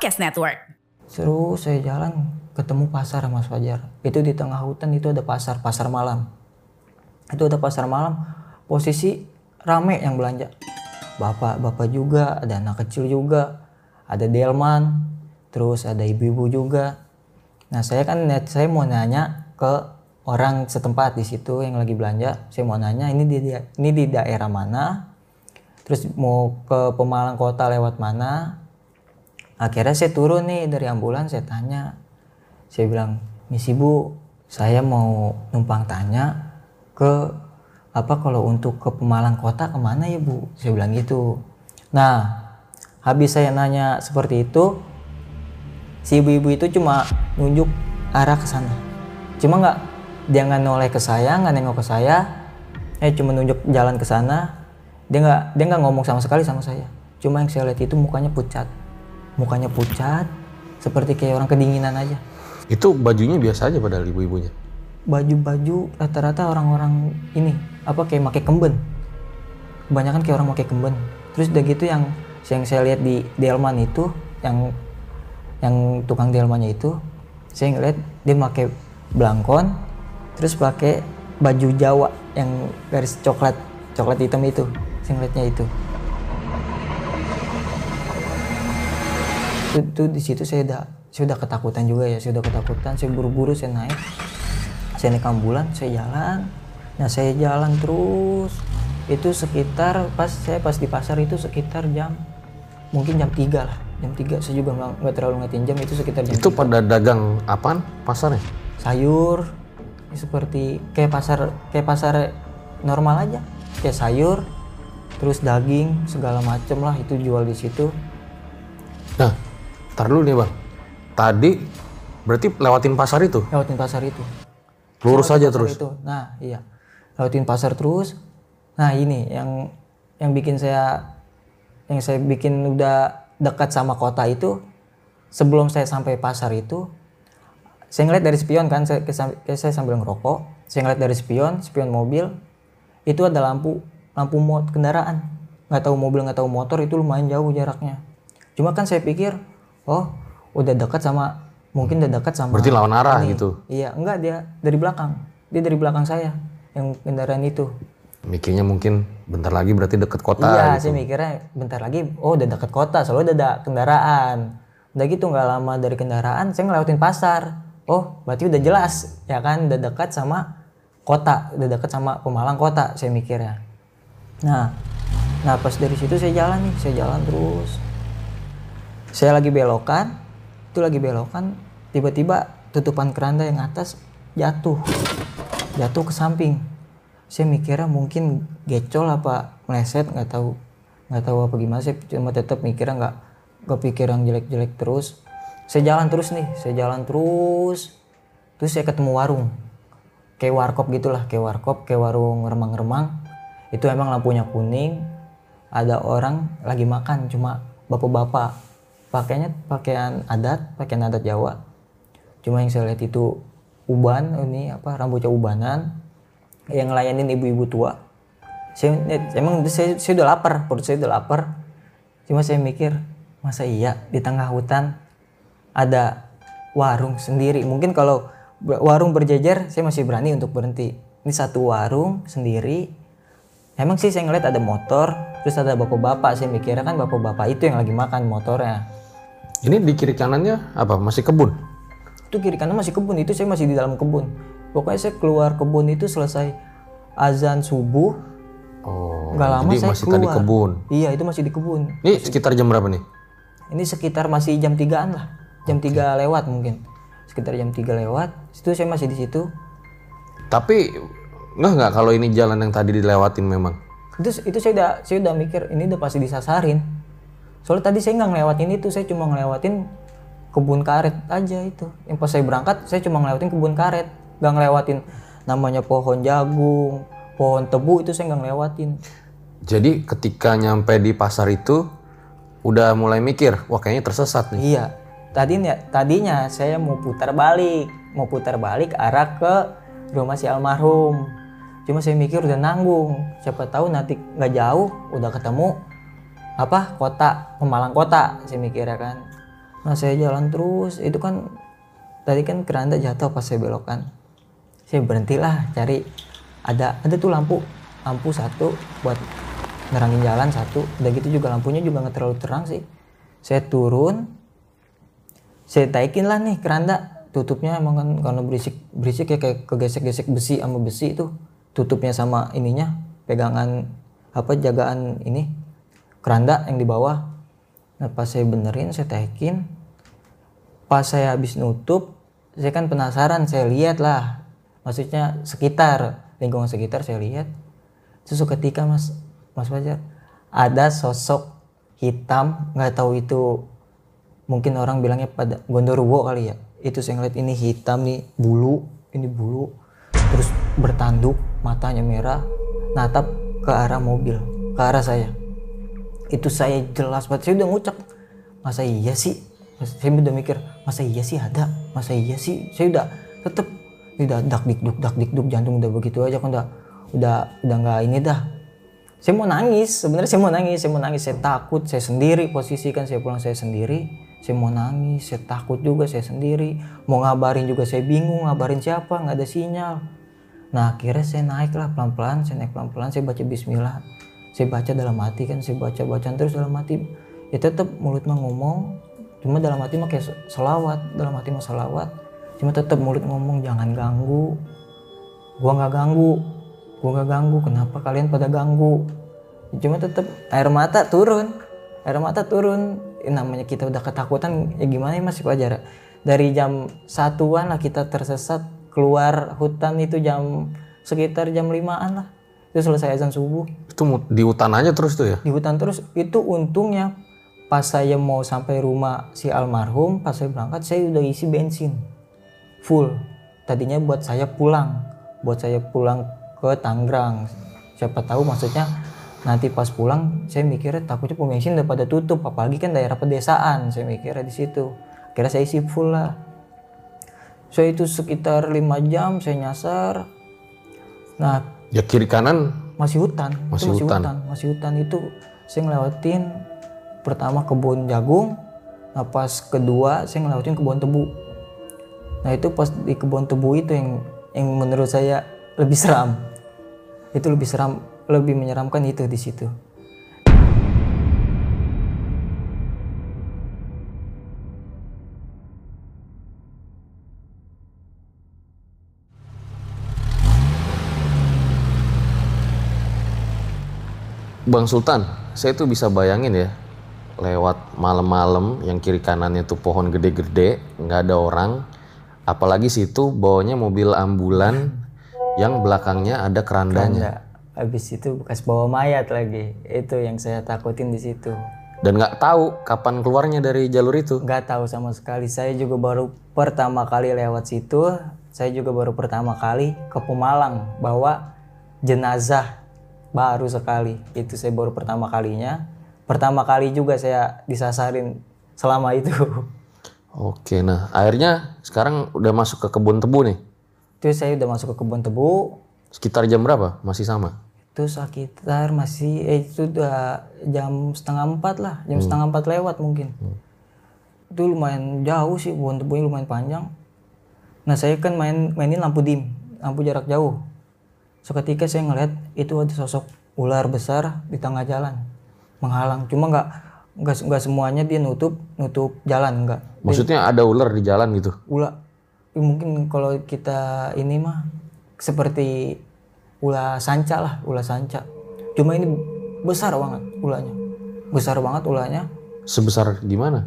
Podcast Network. Seru saya jalan ketemu pasar Mas Fajar. Itu di tengah hutan itu ada pasar, pasar malam. Itu ada pasar malam, posisi rame yang belanja. Bapak-bapak juga, ada anak kecil juga, ada delman, terus ada ibu-ibu juga. Nah saya kan net saya mau nanya ke orang setempat di situ yang lagi belanja. Saya mau nanya ini di ini di daerah mana, terus mau ke Pemalang kota lewat mana, akhirnya saya turun nih dari ambulan saya tanya. Saya bilang misi bu saya mau numpang tanya ke apa kalau untuk ke Pemalang kota ke mana ya bu? Saya bilang gitu. Nah habis saya nanya seperti itu si ibu-ibu itu cuma nunjuk arah ke sana. Cuma nggak dia nggak noleh ke saya nggak nengok ke saya. Eh cuma nunjuk jalan ke sana. Dia nggak dia nggak ngomong sama sekali sama saya. Cuma yang saya lihat itu mukanya pucat mukanya pucat seperti kayak orang kedinginan aja. Itu bajunya biasa aja padahal ibu-ibunya. baju-baju rata-rata orang-orang ini apa kayak pakai kemben. Kebanyakan kayak orang pakai kemben. Terus udah gitu yang yang saya lihat di Delman itu yang yang tukang Delmannya itu saya ngeliat dia pakai belangkon terus pakai baju Jawa yang garis coklat coklat hitam itu saya ngeliatnya itu itu, itu di situ saya udah saya udah ketakutan juga ya saya udah ketakutan saya buru-buru saya naik. Saya naik ambulan saya jalan. Nah saya jalan terus. Itu sekitar pas saya pas di pasar itu sekitar jam mungkin jam 3 lah. Jam 3 saya juga nggak terlalu ngatin jam itu sekitar jam Itu pada dagang apaan pasarnya? sayur seperti kayak pasar kayak pasar normal aja. Kayak sayur terus daging segala macem lah itu jual di situ. Nah, tar dulu nih bang. Tadi berarti lewatin pasar itu, lewatin pasar itu lurus Lewatin aja pasar terus. itu. Nah, iya. Lewatin pasar terus. Nah, ini yang yang bikin saya yang saya bikin udah dekat sama kota itu sebelum saya sampai pasar itu saya ngeliat dari spion kan saya, saya saya sambil ngerokok saya ngeliat dari spion spion mobil itu ada lampu lampu mot kendaraan nggak tahu mobil nggak tahu motor itu lumayan jauh jaraknya cuma kan saya pikir oh udah dekat sama mungkin udah dekat sama Berarti lawan arah ini. gitu. Iya, enggak dia dari belakang. Dia dari belakang saya yang kendaraan itu. Mikirnya mungkin bentar lagi berarti deket kota. iya, gitu. saya mikirnya bentar lagi oh udah dekat kota, soalnya udah ada kendaraan. Udah gitu nggak lama dari kendaraan saya ngelewatin pasar. Oh, berarti udah jelas ya kan udah dekat sama kota, udah dekat sama Pemalang kota saya mikirnya. Nah, nah pas dari situ saya jalan nih, saya jalan terus. Saya lagi belokan, itu lagi belokan, tiba-tiba tutupan keranda yang atas jatuh, jatuh ke samping. Saya mikirnya mungkin gecol apa meleset, nggak tahu, nggak tahu apa gimana. Saya cuma tetap mikirnya nggak kepikir yang jelek-jelek terus. Saya jalan terus nih, saya jalan terus, terus saya ketemu warung, kayak warkop gitulah, kayak warkop, kayak warung remang-remang. Itu emang lampunya kuning, ada orang lagi makan cuma bapak-bapak pakainya pakaian adat pakaian adat Jawa. Cuma yang saya lihat itu uban ini apa rambutnya ubanan yang ngelayanin ibu-ibu tua. Saya emang saya, saya udah lapar perut saya udah lapar. Cuma saya mikir masa iya di tengah hutan ada warung sendiri? Mungkin kalau warung berjejer saya masih berani untuk berhenti. Ini satu warung sendiri. Emang sih saya ngeliat ada motor terus ada bapak-bapak. Saya mikirnya kan bapak-bapak itu yang lagi makan motornya Ini di kiri kanannya apa? Masih kebun? Itu kiri kanan masih kebun, itu saya masih di dalam kebun. Pokoknya saya keluar kebun itu selesai azan subuh, Oh, nggak lama jadi saya masih keluar. tadi kebun. Iya, itu masih di kebun. Ini sekitar jam berapa nih? Ini sekitar masih jam 3-an lah. Jam 3 lewat mungkin. Sekitar jam 3 lewat. Itu saya masih di situ. Tapi nggak nggak kalau ini jalan yang tadi dilewatin memang. Itu itu saya udah saya udah mikir ini udah pasti disasarin. Soalnya tadi saya nggak ngelewatin itu, saya cuma ngelewatin kebun karet aja itu. Yang pas saya berangkat, saya cuma ngelewatin kebun karet, nggak ngelewatin namanya pohon jagung, pohon tebu itu saya nggak ngelewatin. Jadi ketika nyampe di pasar itu udah mulai mikir, wah kayaknya tersesat nih. Iya, tadinya tadinya saya mau putar balik, mau putar balik arah ke rumah si almarhum. Cuma saya mikir udah nanggung, siapa tahu nanti nggak jauh udah ketemu apa kota Pemalang kota, saya mikir ya kan. Nah saya jalan terus, itu kan tadi kan keranda jatuh pas saya belokan. Saya berhentilah cari ada ada tuh lampu lampu satu buat nerangin jalan satu. Udah gitu juga lampunya juga nggak terlalu terang sih. Saya turun saya taikin lah nih keranda. Tutupnya emang kan karena berisik berisik ya kayak kegesek-gesek besi sama besi itu tutupnya sama ininya pegangan apa jagaan ini keranda yang di bawah. Nah pas saya benerin saya taikin pas saya habis nutup saya kan penasaran saya lihat lah. Maksudnya sekitar lingkungan sekitar saya lihat. Terus ketika mas mas Fajar ada sosok hitam nggak tahu itu mungkin orang bilangnya pada gondoruo kali ya. Itu saya ngeliat ini hitam nih bulu ini bulu. Terus bertanduk matanya merah natap ke arah mobil ke arah saya itu saya jelas banget. Saya udah ngucap masa iya sih? Saya udah mikir masa iya sih ada? Masa iya sih? Saya udah tetep udah dak dikduk dak dikduk jantung udah begitu aja kan udah udah udah nggak ini dah. Saya mau nangis sebenarnya saya mau nangis saya mau nangis saya takut saya sendiri posisi kan saya pulang saya sendiri. Saya mau nangis saya takut juga saya sendiri. Mau ngabarin juga saya bingung ngabarin siapa nggak ada sinyal. Nah akhirnya saya naik lah pelan pelan saya naik pelan pelan saya baca Bismillah saya baca dalam hati kan saya baca bacaan terus dalam hati. Ya tetap mulut mah ngomong cuma dalam hati mah kayak selawat dalam hati mah selawat. Cuma tetap mulut ngomong jangan ganggu. Gua nggak ganggu gua nggak ganggu. Kenapa kalian pada ganggu? Cuma tetap air mata turun air mata turun. Eh, namanya kita udah ketakutan ya gimana ya masih wajar dari jam satuan lah kita tersesat keluar hutan itu jam sekitar jam limaan lah itu selesai azan subuh. Itu di hutan aja terus tuh ya? di hutan terus. Itu untungnya pas saya mau sampai rumah si almarhum pas saya berangkat saya udah isi bensin. Full. Tadinya buat saya pulang. Buat saya pulang ke Tangerang. Siapa tahu maksudnya nanti pas pulang saya mikirnya takutnya pom bensin udah pada tutup. Apalagi kan daerah pedesaan saya mikirnya di situ. Kira saya isi full lah. So itu sekitar lima jam saya nyasar. Nah Ya kiri kanan masih hutan. Masih itu masih hutan. hutan. masih hutan. Itu saya ngelewatin pertama kebun jagung nah pas kedua saya ngelewatin kebun tebu. Nah itu pas di kebun tebu itu yang yang menurut saya lebih seram. Itu lebih seram lebih menyeramkan itu di situ Bang Sultan, saya tuh bisa bayangin ya lewat malam-malam yang kiri kanannya tuh pohon gede-gede, nggak ada orang, apalagi situ bawanya mobil ambulan yang belakangnya ada kerandanya. Anda habis itu bekas bawa mayat lagi itu yang saya takutin di situ. Dan nggak tahu kapan keluarnya dari jalur itu. nggak tahu sama sekali. Saya juga baru pertama kali lewat situ saya juga baru pertama kali ke Pemalang bawa jenazah baru sekali. Itu saya baru pertama kalinya. Pertama kali juga saya disasarin selama itu. Oke, nah akhirnya sekarang udah masuk ke kebun tebu nih. itu saya udah masuk ke kebun tebu. Sekitar jam berapa? Masih sama? itu sekitar masih eh itu udah jam setengah empat lah. Jam setengah empat lewat mungkin. Itu lumayan jauh sih kebun tebunya lumayan panjang. Nah saya kan main mainin lampu dim lampu jarak jauh seketika saya ngeliat itu ada sosok ular besar di tengah jalan menghalang cuma nggak nggak nggak semuanya dia nutup nutup jalan enggak Maksudnya ada ular di jalan gitu. ula ya mungkin kalau kita ini mah seperti ula sanca lah ula sanca cuma ini besar banget ulanya besar banget ulanya Sebesar gimana?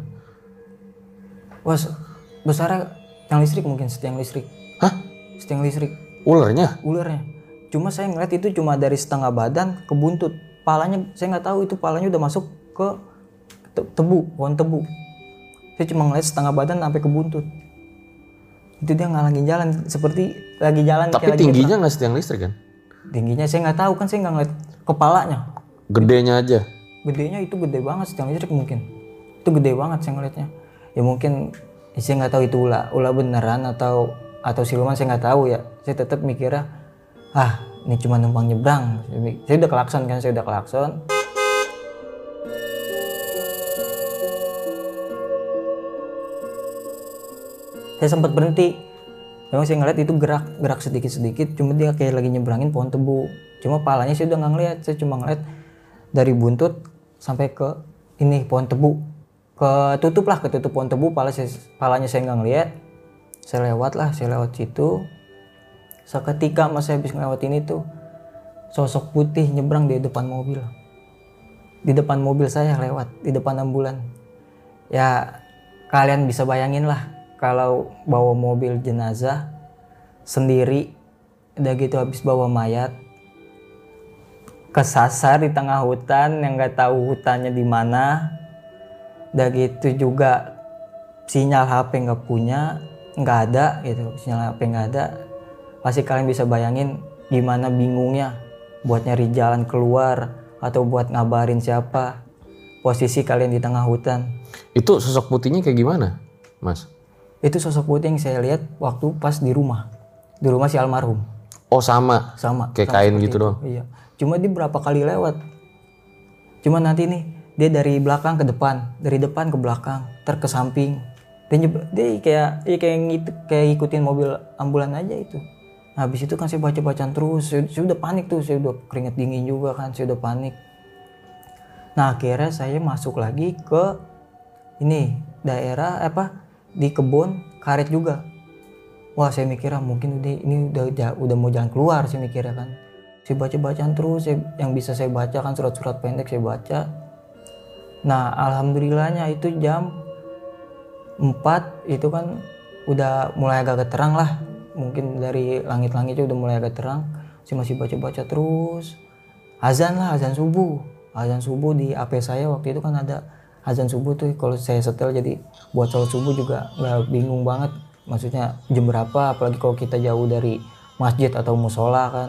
wah besarnya yang listrik mungkin setiang listrik Hah? setiang listrik Ularnya? ularnya cuma saya ngeliat itu cuma dari setengah badan ke buntut. Palanya saya nggak tahu itu palanya udah masuk ke te- tebu pohon tebu. Saya cuma ngeliat setengah badan sampai ke buntut. Itu dia ngalangin jalan seperti lagi jalan Tapi kayak tingginya nggak setiang listrik kan? tingginya saya nggak tahu kan saya nggak ngeliat kepalanya. Gedenya aja. gedenya itu gede banget setiang listrik mungkin. Itu gede banget saya ngeliatnya. Ya mungkin ya saya nggak tahu itu ulah ulah beneran atau atau siluman saya nggak tahu ya. Saya tetap mikirnya ah ini cuma numpang nyebrang. Saya, udah kelakson kan saya udah kelakson saya sempat berhenti. Memang saya ngeliat itu gerak gerak sedikit sedikit cuma dia kayak lagi nyebrangin pohon tebu. Cuma palanya saya udah nggak ngeliat saya cuma ngeliat dari buntut sampai ke ini pohon tebu. Ketutup lah ketutup pohon tebu pala saya, palanya saya nggak ngeliat. Saya lewat lah saya lewat situ seketika mas habis ngelewatin itu sosok putih nyebrang di depan mobil. Di depan mobil saya lewat di depan ambulan. Ya kalian bisa bayangin lah kalau bawa mobil jenazah sendiri udah gitu habis bawa mayat kesasar di tengah hutan yang nggak tahu hutannya di mana. Udah gitu juga sinyal HP nggak punya nggak ada gitu sinyal HP nggak ada pasti kalian bisa bayangin gimana bingungnya buat nyari jalan keluar atau buat ngabarin siapa posisi kalian di tengah hutan. Itu sosok putihnya kayak gimana, Mas? itu sosok putih yang saya lihat waktu pas di rumah. Di rumah si almarhum. Oh sama, sama kayak sama kain gitu itu. doang. iya. Cuma dia berapa kali lewat. Cuma nanti nih dia dari belakang ke depan dari depan ke belakang ter ke samping dia dia kayak ya kayak ngit, kayak ikutin mobil ambulan aja itu nah, habis itu kan saya baca bacaan terus. Saya, saya udah panik tuh. Saya udah keringet dingin juga kan. Saya udah panik. Nah akhirnya saya masuk lagi ke ini daerah apa di kebun karet juga. Wah saya mikirnya mungkin udah ini udah udah mau jalan keluar saya mikirnya kan. Saya baca bacaan terus. Saya- yang bisa saya baca kan surat-surat pendek saya baca. Nah alhamdulillahnya itu jam 4 itu kan udah mulai agak terang lah mungkin dari langit-langitnya udah mulai agak terang saya masih baca-baca terus. Azan lah azan subuh. Azan subuh di AP saya waktu itu kan ada azan subuh tuh. Kalau saya setel jadi buat sholat subuh juga nggak bingung banget. Maksudnya jam berapa apalagi kalau kita jauh dari masjid atau musola kan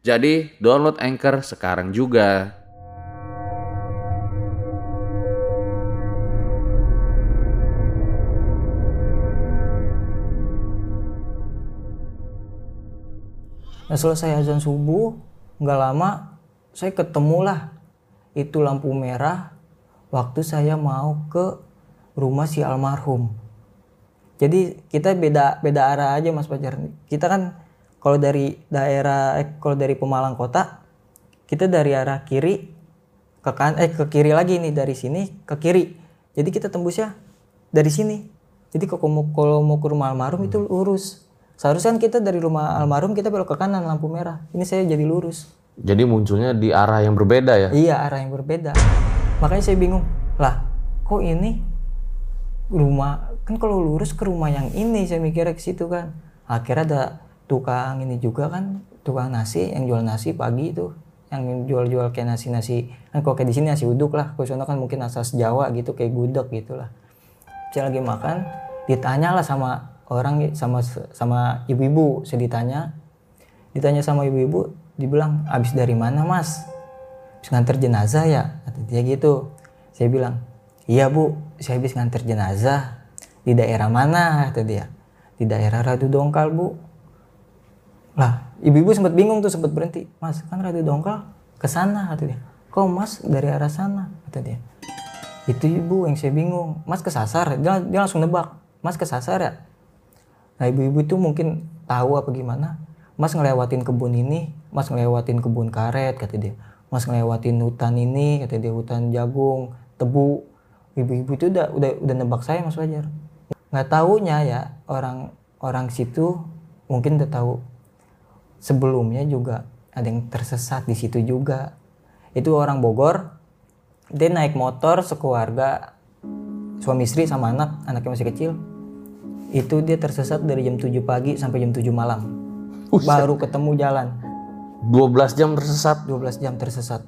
Jadi download Anchor sekarang juga. Nah selesai azan subuh, nggak lama saya ketemulah itu lampu merah waktu saya mau ke rumah si almarhum. Jadi kita beda beda arah aja Mas Fajar. Kita kan kalau dari daerah eh, kalau dari Pemalang kota kita dari arah kiri ke kan eh ke kiri lagi nih dari sini ke kiri. Jadi kita tembusnya dari sini. Jadi kalau mau kalau mau ke rumah almarhum itu lurus. Seharusnya kan kita dari rumah almarhum kita belok ke kanan lampu merah. Ini saya jadi lurus. Jadi munculnya di arah yang berbeda ya. Iya arah yang berbeda. Makanya saya bingung. Lah kok ini rumah kan kalau lurus ke rumah yang ini saya mikirnya ke situ kan. Akhirnya ada tukang ini juga kan tukang nasi yang jual nasi pagi itu. Yang jual-jual kayak nasi-nasi kan kalau kayak di sini nasi uduk lah. Kalau sana kan mungkin asas Jawa gitu kayak gudeg gitu lah saya lagi makan ditanya lah sama orang sama sama ibu-ibu. Saya ditanya ditanya sama ibu-ibu dibilang abis dari mana mas? Habis nganter jenazah ya kata dia gitu. Saya bilang iya bu saya habis nganter jenazah. Di daerah mana? kata dia. Di daerah Radu Dongkal bu lah ibu-ibu sempat bingung tuh sempat berhenti. Mas kan Radu Dongkal ke sana kata dia. Kok mas dari arah sana? kata dia. Itu ibu yang saya bingung. Mas kesasar? Dia, dia langsung nebak. Mas kesasar ya? Nah ibu-ibu itu mungkin tahu apa gimana. Mas ngelewatin kebun ini. Mas ngelewatin kebun karet kata dia. Mas ngelewatin hutan ini kata dia. Hutan jagung tebu. Ibu-ibu itu udah udah udah nebak saya mas Fajar. Nggak tahunya ya orang orang situ mungkin udah tahu sebelumnya juga ada yang tersesat di situ juga. Itu orang Bogor dia naik motor sekeluarga suami istri sama anak anaknya masih kecil. Itu dia tersesat dari jam 7 pagi sampai jam 7 malam. Baru ketemu jalan. 12 jam tersesat? 12 jam tersesat.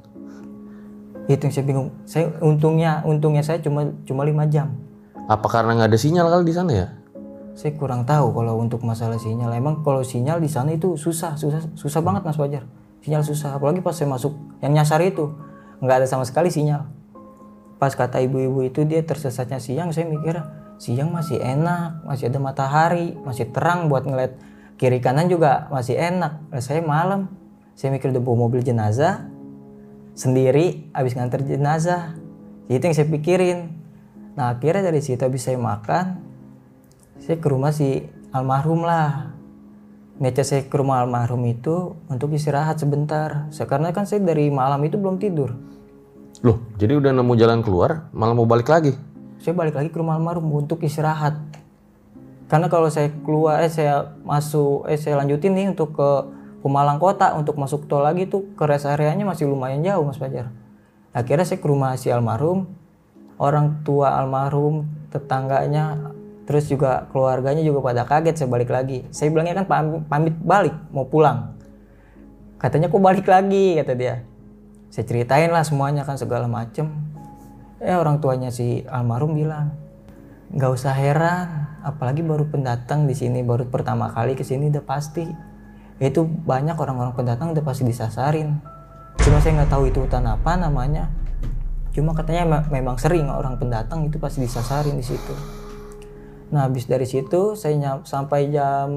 Itu yang saya bingung. Saya untungnya untungnya saya cuma cuma lima jam. Apa karena nggak ada sinyal kali di sana ya saya kurang tahu kalau untuk masalah sinyal. Emang kalau sinyal di sana itu susah susah susah banget mas Wajar. Sinyal susah apalagi pas saya masuk yang nyasar itu. Nggak ada sama sekali sinyal. Pas kata ibu-ibu itu dia tersesatnya siang saya mikir siang masih enak masih ada matahari masih terang buat ngeliat kiri kanan juga masih enak. Saya malam saya mikir udah bawa mobil jenazah sendiri habis nganter jenazah. Itu yang saya pikirin. Nah akhirnya dari situ habis saya makan saya ke rumah si almarhum lah. Niatnya saya ke rumah almarhum itu untuk istirahat sebentar. Saya- karena kan saya dari malam itu belum tidur. Loh jadi udah nemu jalan keluar malah mau balik lagi? Saya balik lagi ke rumah almarhum untuk istirahat. Karena kalau saya keluar eh saya masuk eh saya lanjutin nih untuk ke Pemalang kota untuk masuk tol lagi tuh ke rest areanya masih lumayan jauh mas Fajar. Akhirnya saya ke rumah si almarhum. Orang tua almarhum tetangganya terus juga keluarganya juga pada kaget saya balik lagi. Saya bilangnya kan pamit, balik mau pulang. Katanya kok balik lagi? kata dia. Saya ceritain lah semuanya kan segala macem. Eh orang tuanya si almarhum bilang nggak usah heran apalagi baru pendatang di sini baru pertama kali ke sini udah pasti. Itu banyak orang-orang pendatang udah pasti disasarin. Cuma saya nggak tahu itu hutan apa namanya. Cuma katanya me- memang sering orang pendatang itu pasti disasarin di situ nah habis dari situ saya nyam- sampai jam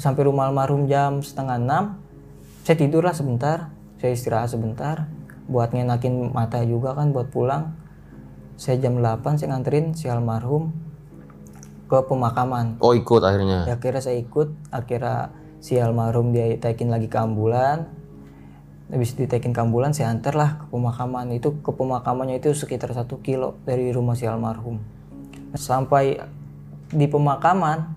sampai rumah almarhum jam setengah enam saya tidur lah sebentar saya istirahat sebentar buat ngenakin mata juga kan buat pulang. Saya jam 8 saya nganterin si almarhum ke pemakaman. Oh ikut akhirnya? Ya akhirnya saya ikut akhirnya si almarhum dia taikin lagi ke ambulan. Habis ditaikin ke ambulan saya antar lah ke pemakaman. Itu ke pemakamannya itu sekitar satu kilo dari rumah si almarhum. Sampai di pemakaman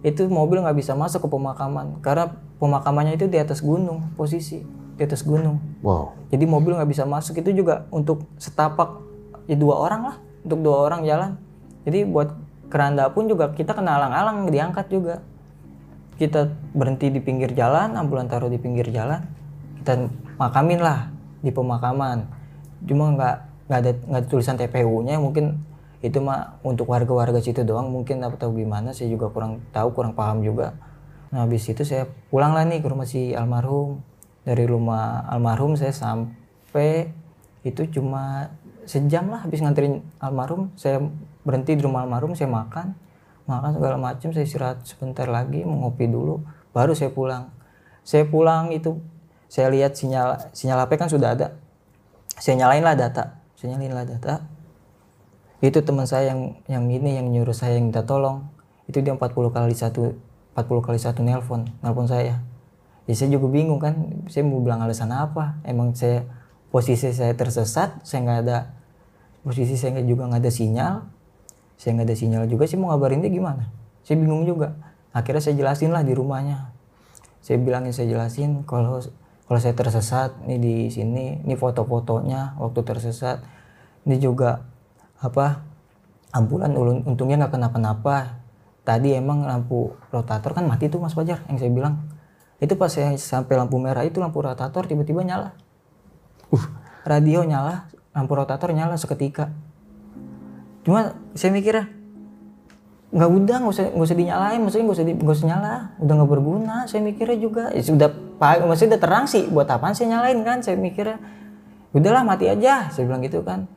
itu mobil nggak bisa masuk ke pemakaman. Karena pemakamannya itu di atas gunung posisi di atas gunung. Wow. Jadi mobil nggak bisa masuk. Itu juga untuk setapak ya dua orang lah untuk dua orang jalan. Jadi buat keranda pun juga kita kena alang-alang diangkat juga. Kita berhenti di pinggir jalan ambulan taruh di pinggir jalan kita makamin lah di pemakaman. Cuma nggak nggak ada nggak ada tulisan TPU-nya mungkin itu mah untuk warga-warga situ doang mungkin apa tahu gimana saya juga kurang tahu kurang paham juga. Nah habis itu saya pulang lah nih ke rumah si almarhum. Dari rumah almarhum saya sampai itu cuma sejam lah habis nganterin almarhum. Saya berhenti di rumah almarhum saya makan. Makan segala macam saya istirahat sebentar lagi mau ngopi dulu baru saya pulang. Saya pulang itu saya lihat sinyal sinyal HP kan sudah ada. Saya nyalain lah data saya nyalain lah data itu teman saya yang yang ini yang nyuruh saya yang minta tolong. Itu dia 40 kali satu 40 kali satu nelpon nelpon saya. Ya saya juga bingung kan saya mau bilang alasan apa? Emang saya posisi saya tersesat saya nggak ada posisi saya juga nggak ada sinyal. Saya nggak ada sinyal juga sih mau ngabarin dia gimana? Saya bingung juga. Akhirnya saya jelasin lah di rumahnya. Saya bilangin saya jelasin kalau kalau saya tersesat nih di sini ini foto-fotonya waktu tersesat. Ini juga apa ambulan untungnya nggak kenapa-napa. Tadi emang lampu rotator kan mati tuh mas Fajar yang saya bilang. Itu pas saya sampai lampu merah itu lampu rotator tiba-tiba nyala. Radio nyala lampu rotator nyala seketika. Cuma saya mikirnya nggak udah nggak usah nggak usah dinyalain maksudnya nggak usah di, nggak usah nyala. Udah nggak berguna saya mikirnya juga. Ya sudah pak maksudnya udah terang sih buat apaan saya nyalain kan? Saya mikirnya udahlah mati aja. Saya bilang gitu kan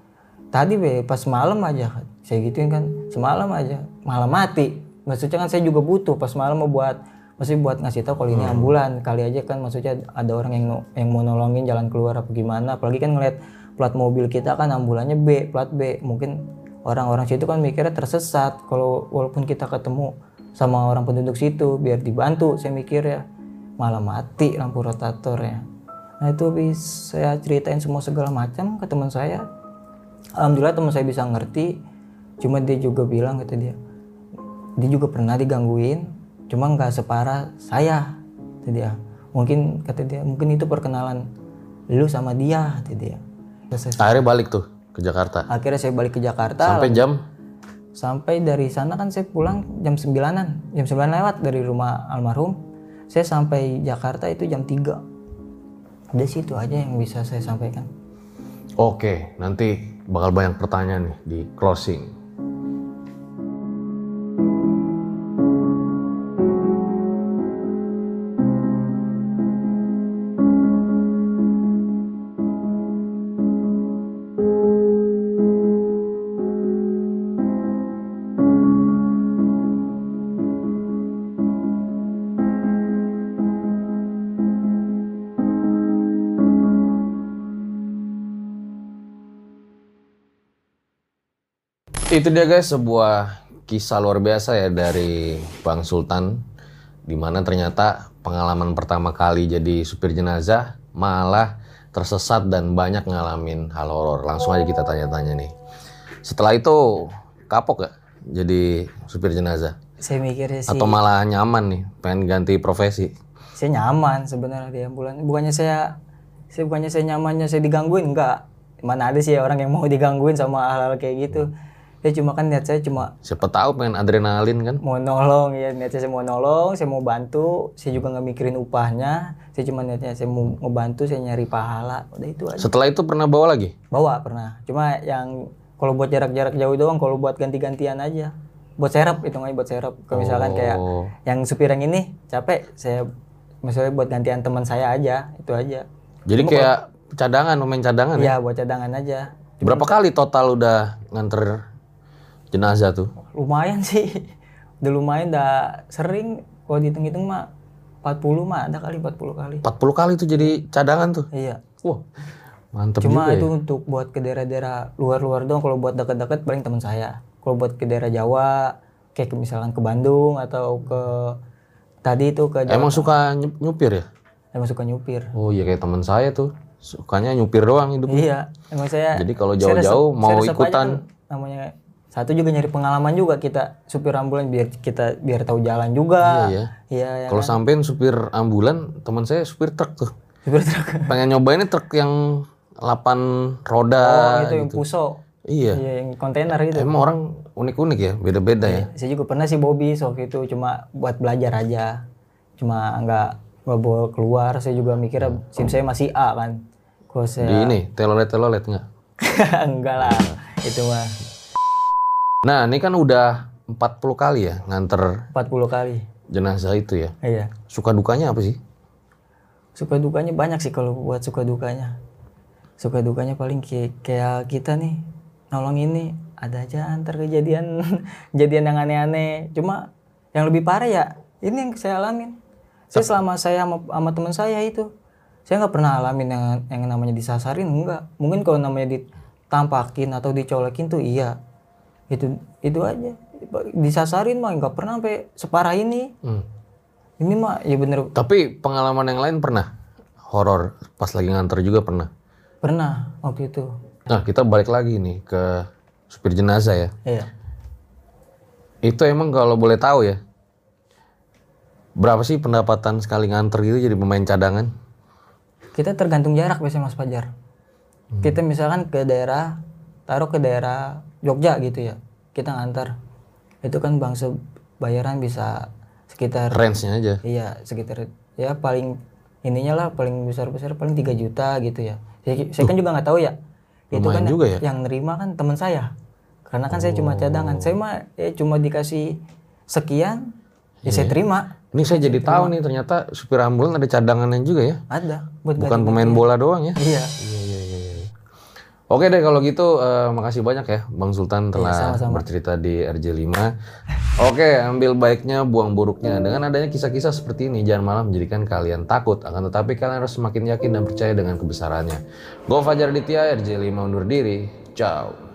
tadi be pas malam aja saya gituin kan semalam aja malam mati. Maksudnya kan saya juga butuh pas malam mau buat maksudnya buat ngasih tahu kalau ini ambulan kali aja kan maksudnya ada orang yang yang mau nolongin jalan keluar apa gimana. Apalagi kan ngeliat plat mobil kita kan ambulannya B plat B. Mungkin orang-orang situ kan mikirnya tersesat kalau walaupun kita ketemu sama orang penduduk situ biar dibantu saya mikir ya malah mati lampu rotatornya nah itu bisa saya ceritain semua segala macam ke teman saya alhamdulillah teman saya bisa ngerti cuma dia juga bilang kata dia dia juga pernah digangguin cuma nggak separah saya kata dia. Mungkin kata dia mungkin itu perkenalan lu sama dia kata dia. Akhirnya balik tuh ke Jakarta. akhirnya saya balik ke Jakarta. Sampai jam? Sampai dari sana kan saya pulang jam 9-an jam 9 lewat dari rumah almarhum. Saya sampai Jakarta itu jam 3 udah situ aja yang bisa saya sampaikan. Oke, nanti bakal banyak pertanyaan nih di closing. Itu dia guys sebuah kisah luar biasa ya dari Bang Sultan di mana ternyata pengalaman pertama kali jadi supir jenazah malah tersesat dan banyak ngalamin hal horor. Langsung aja kita tanya-tanya nih. Setelah itu kapok gak jadi supir jenazah? saya mikirnya sih Atau malah nyaman nih pengen ganti profesi? saya nyaman sebenarnya di ambulan bukannya saya saya bukannya saya nyamannya saya digangguin enggak mana ada sih orang yang mau digangguin sama hal-hal kayak gitu ya cuma kan niat saya cuma Siapa tahu pengen adrenalin kan? mau nolong ya niatnya saya mau nolong saya mau bantu saya juga nggak mikirin upahnya saya cuma niatnya saya mau ngebantu saya nyari pahala udah itu aja Setelah itu pernah bawa lagi? bawa pernah cuma yang kalau buat jarak-jarak jauh doang kalau buat ganti-gantian aja buat serap itu nggak buat serap kalau misalkan kayak Oh. yang supir yang ini capek saya misalnya buat gantian teman saya aja itu aja Jadi kayak cadangan, main cadangan ya? Iya buat cadangan aja Berapa kali total udah nganter jenazah tuh? lumayan sih udah lumayan udah sering kalau dihitung-hitung mah 40 mah ada kali 40 kali 40 kali tuh jadi cadangan tuh. iya Wah, mantep cuma juga itu ya. untuk buat ke daerah-daerah luar-luar doang kalau buat deket-deket paling teman saya kalau buat ke daerah Jawa kayak ke, misalkan ke Bandung atau ke tadi itu ke Jawa Emang suka nyup- nyupir ya? emang suka nyupir Oh iya kayak teman saya tuh. Sukanya nyupir doang hidup. iya emang saya Jadi kalau jauh-jauh mau saya ikutan. kan namanya satu juga nyari pengalaman juga kita supir ambulan biar kita biar tahu jalan juga Iya ya. iya ya Kalau sampein supir ambulan, teman saya supir truk tuh. supir truk Pengen nyobain truk yang 8 roda. oh itu yang puso Iya. iya yang kontainer itu Emang orang unik-unik ya, beda-beda ya. saya juga pernah sih Bobby waktu itu cuma buat belajar aja cuma nggak nggak bawa keluar saya juga mikirnya sim saya masih A kan kalau Di saya ini, telolet-telolet nggak? enggak lah itu mah Nah, ini kan udah 40 kali ya nganter 40 kali. jenazah itu ya. iya. Suka dukanya apa sih? suka dukanya banyak sih kalau buat suka dukanya. Suka dukanya paling kayak, kayak kita nih nolong ini ada aja antar kejadian kejadian yang aneh-aneh. Cuma yang lebih parah ya ini yang saya alamin. Saya selama saya sama, sama teman saya itu saya nggak pernah alamin yang yang namanya disasarin enggak. Mungkin kalau namanya ditampakin atau dicolekin tuh iya itu itu aja disasarin mah nggak pernah sampai separah ini Hmm. ini mah ya bener Tapi pengalaman yang lain pernah? Horor pas lagi nganter juga pernah? pernah waktu itu Nah, kita balik lagi nih ke supir jenazah ya. iya Itu emang kalau boleh tahu ya, berapa sih pendapatan sekali nganter gitu jadi pemain cadangan? kita tergantung jarak biasanya Mas Fajar. Kita misalkan ke daerah, taruh ke daerah Jogja gitu ya, kita ngantar. Itu kan bangsa bayaran bisa sekitar, Range-nya aja. iya sekitar ya paling ininya lah paling besar besar paling 3 juta gitu ya. Saya, saya kan juga nggak tahu ya. Itu kan juga ya. yang nerima kan teman saya. Karena kan saya cuma cadangan. Saya mah ya cuma dikasih sekian ya saya terima. Ini saya jadi tahu nih ternyata supir ambulan ada cadangannya juga ya. ada buat Bukan pemain bola doang ya. iya Oke deh kalau gitu eh, makasih banyak ya Bang Sultan telah sama-sama. bercerita di RJ5. Oke, ambil baiknya, buang buruknya. Dengan adanya kisah-kisah seperti ini jangan malah menjadikan kalian takut, akan tetapi kalian harus semakin yakin dan percaya dengan kebesarannya. Gue Fajar Ditya, RJ5 undur diri. Ciao.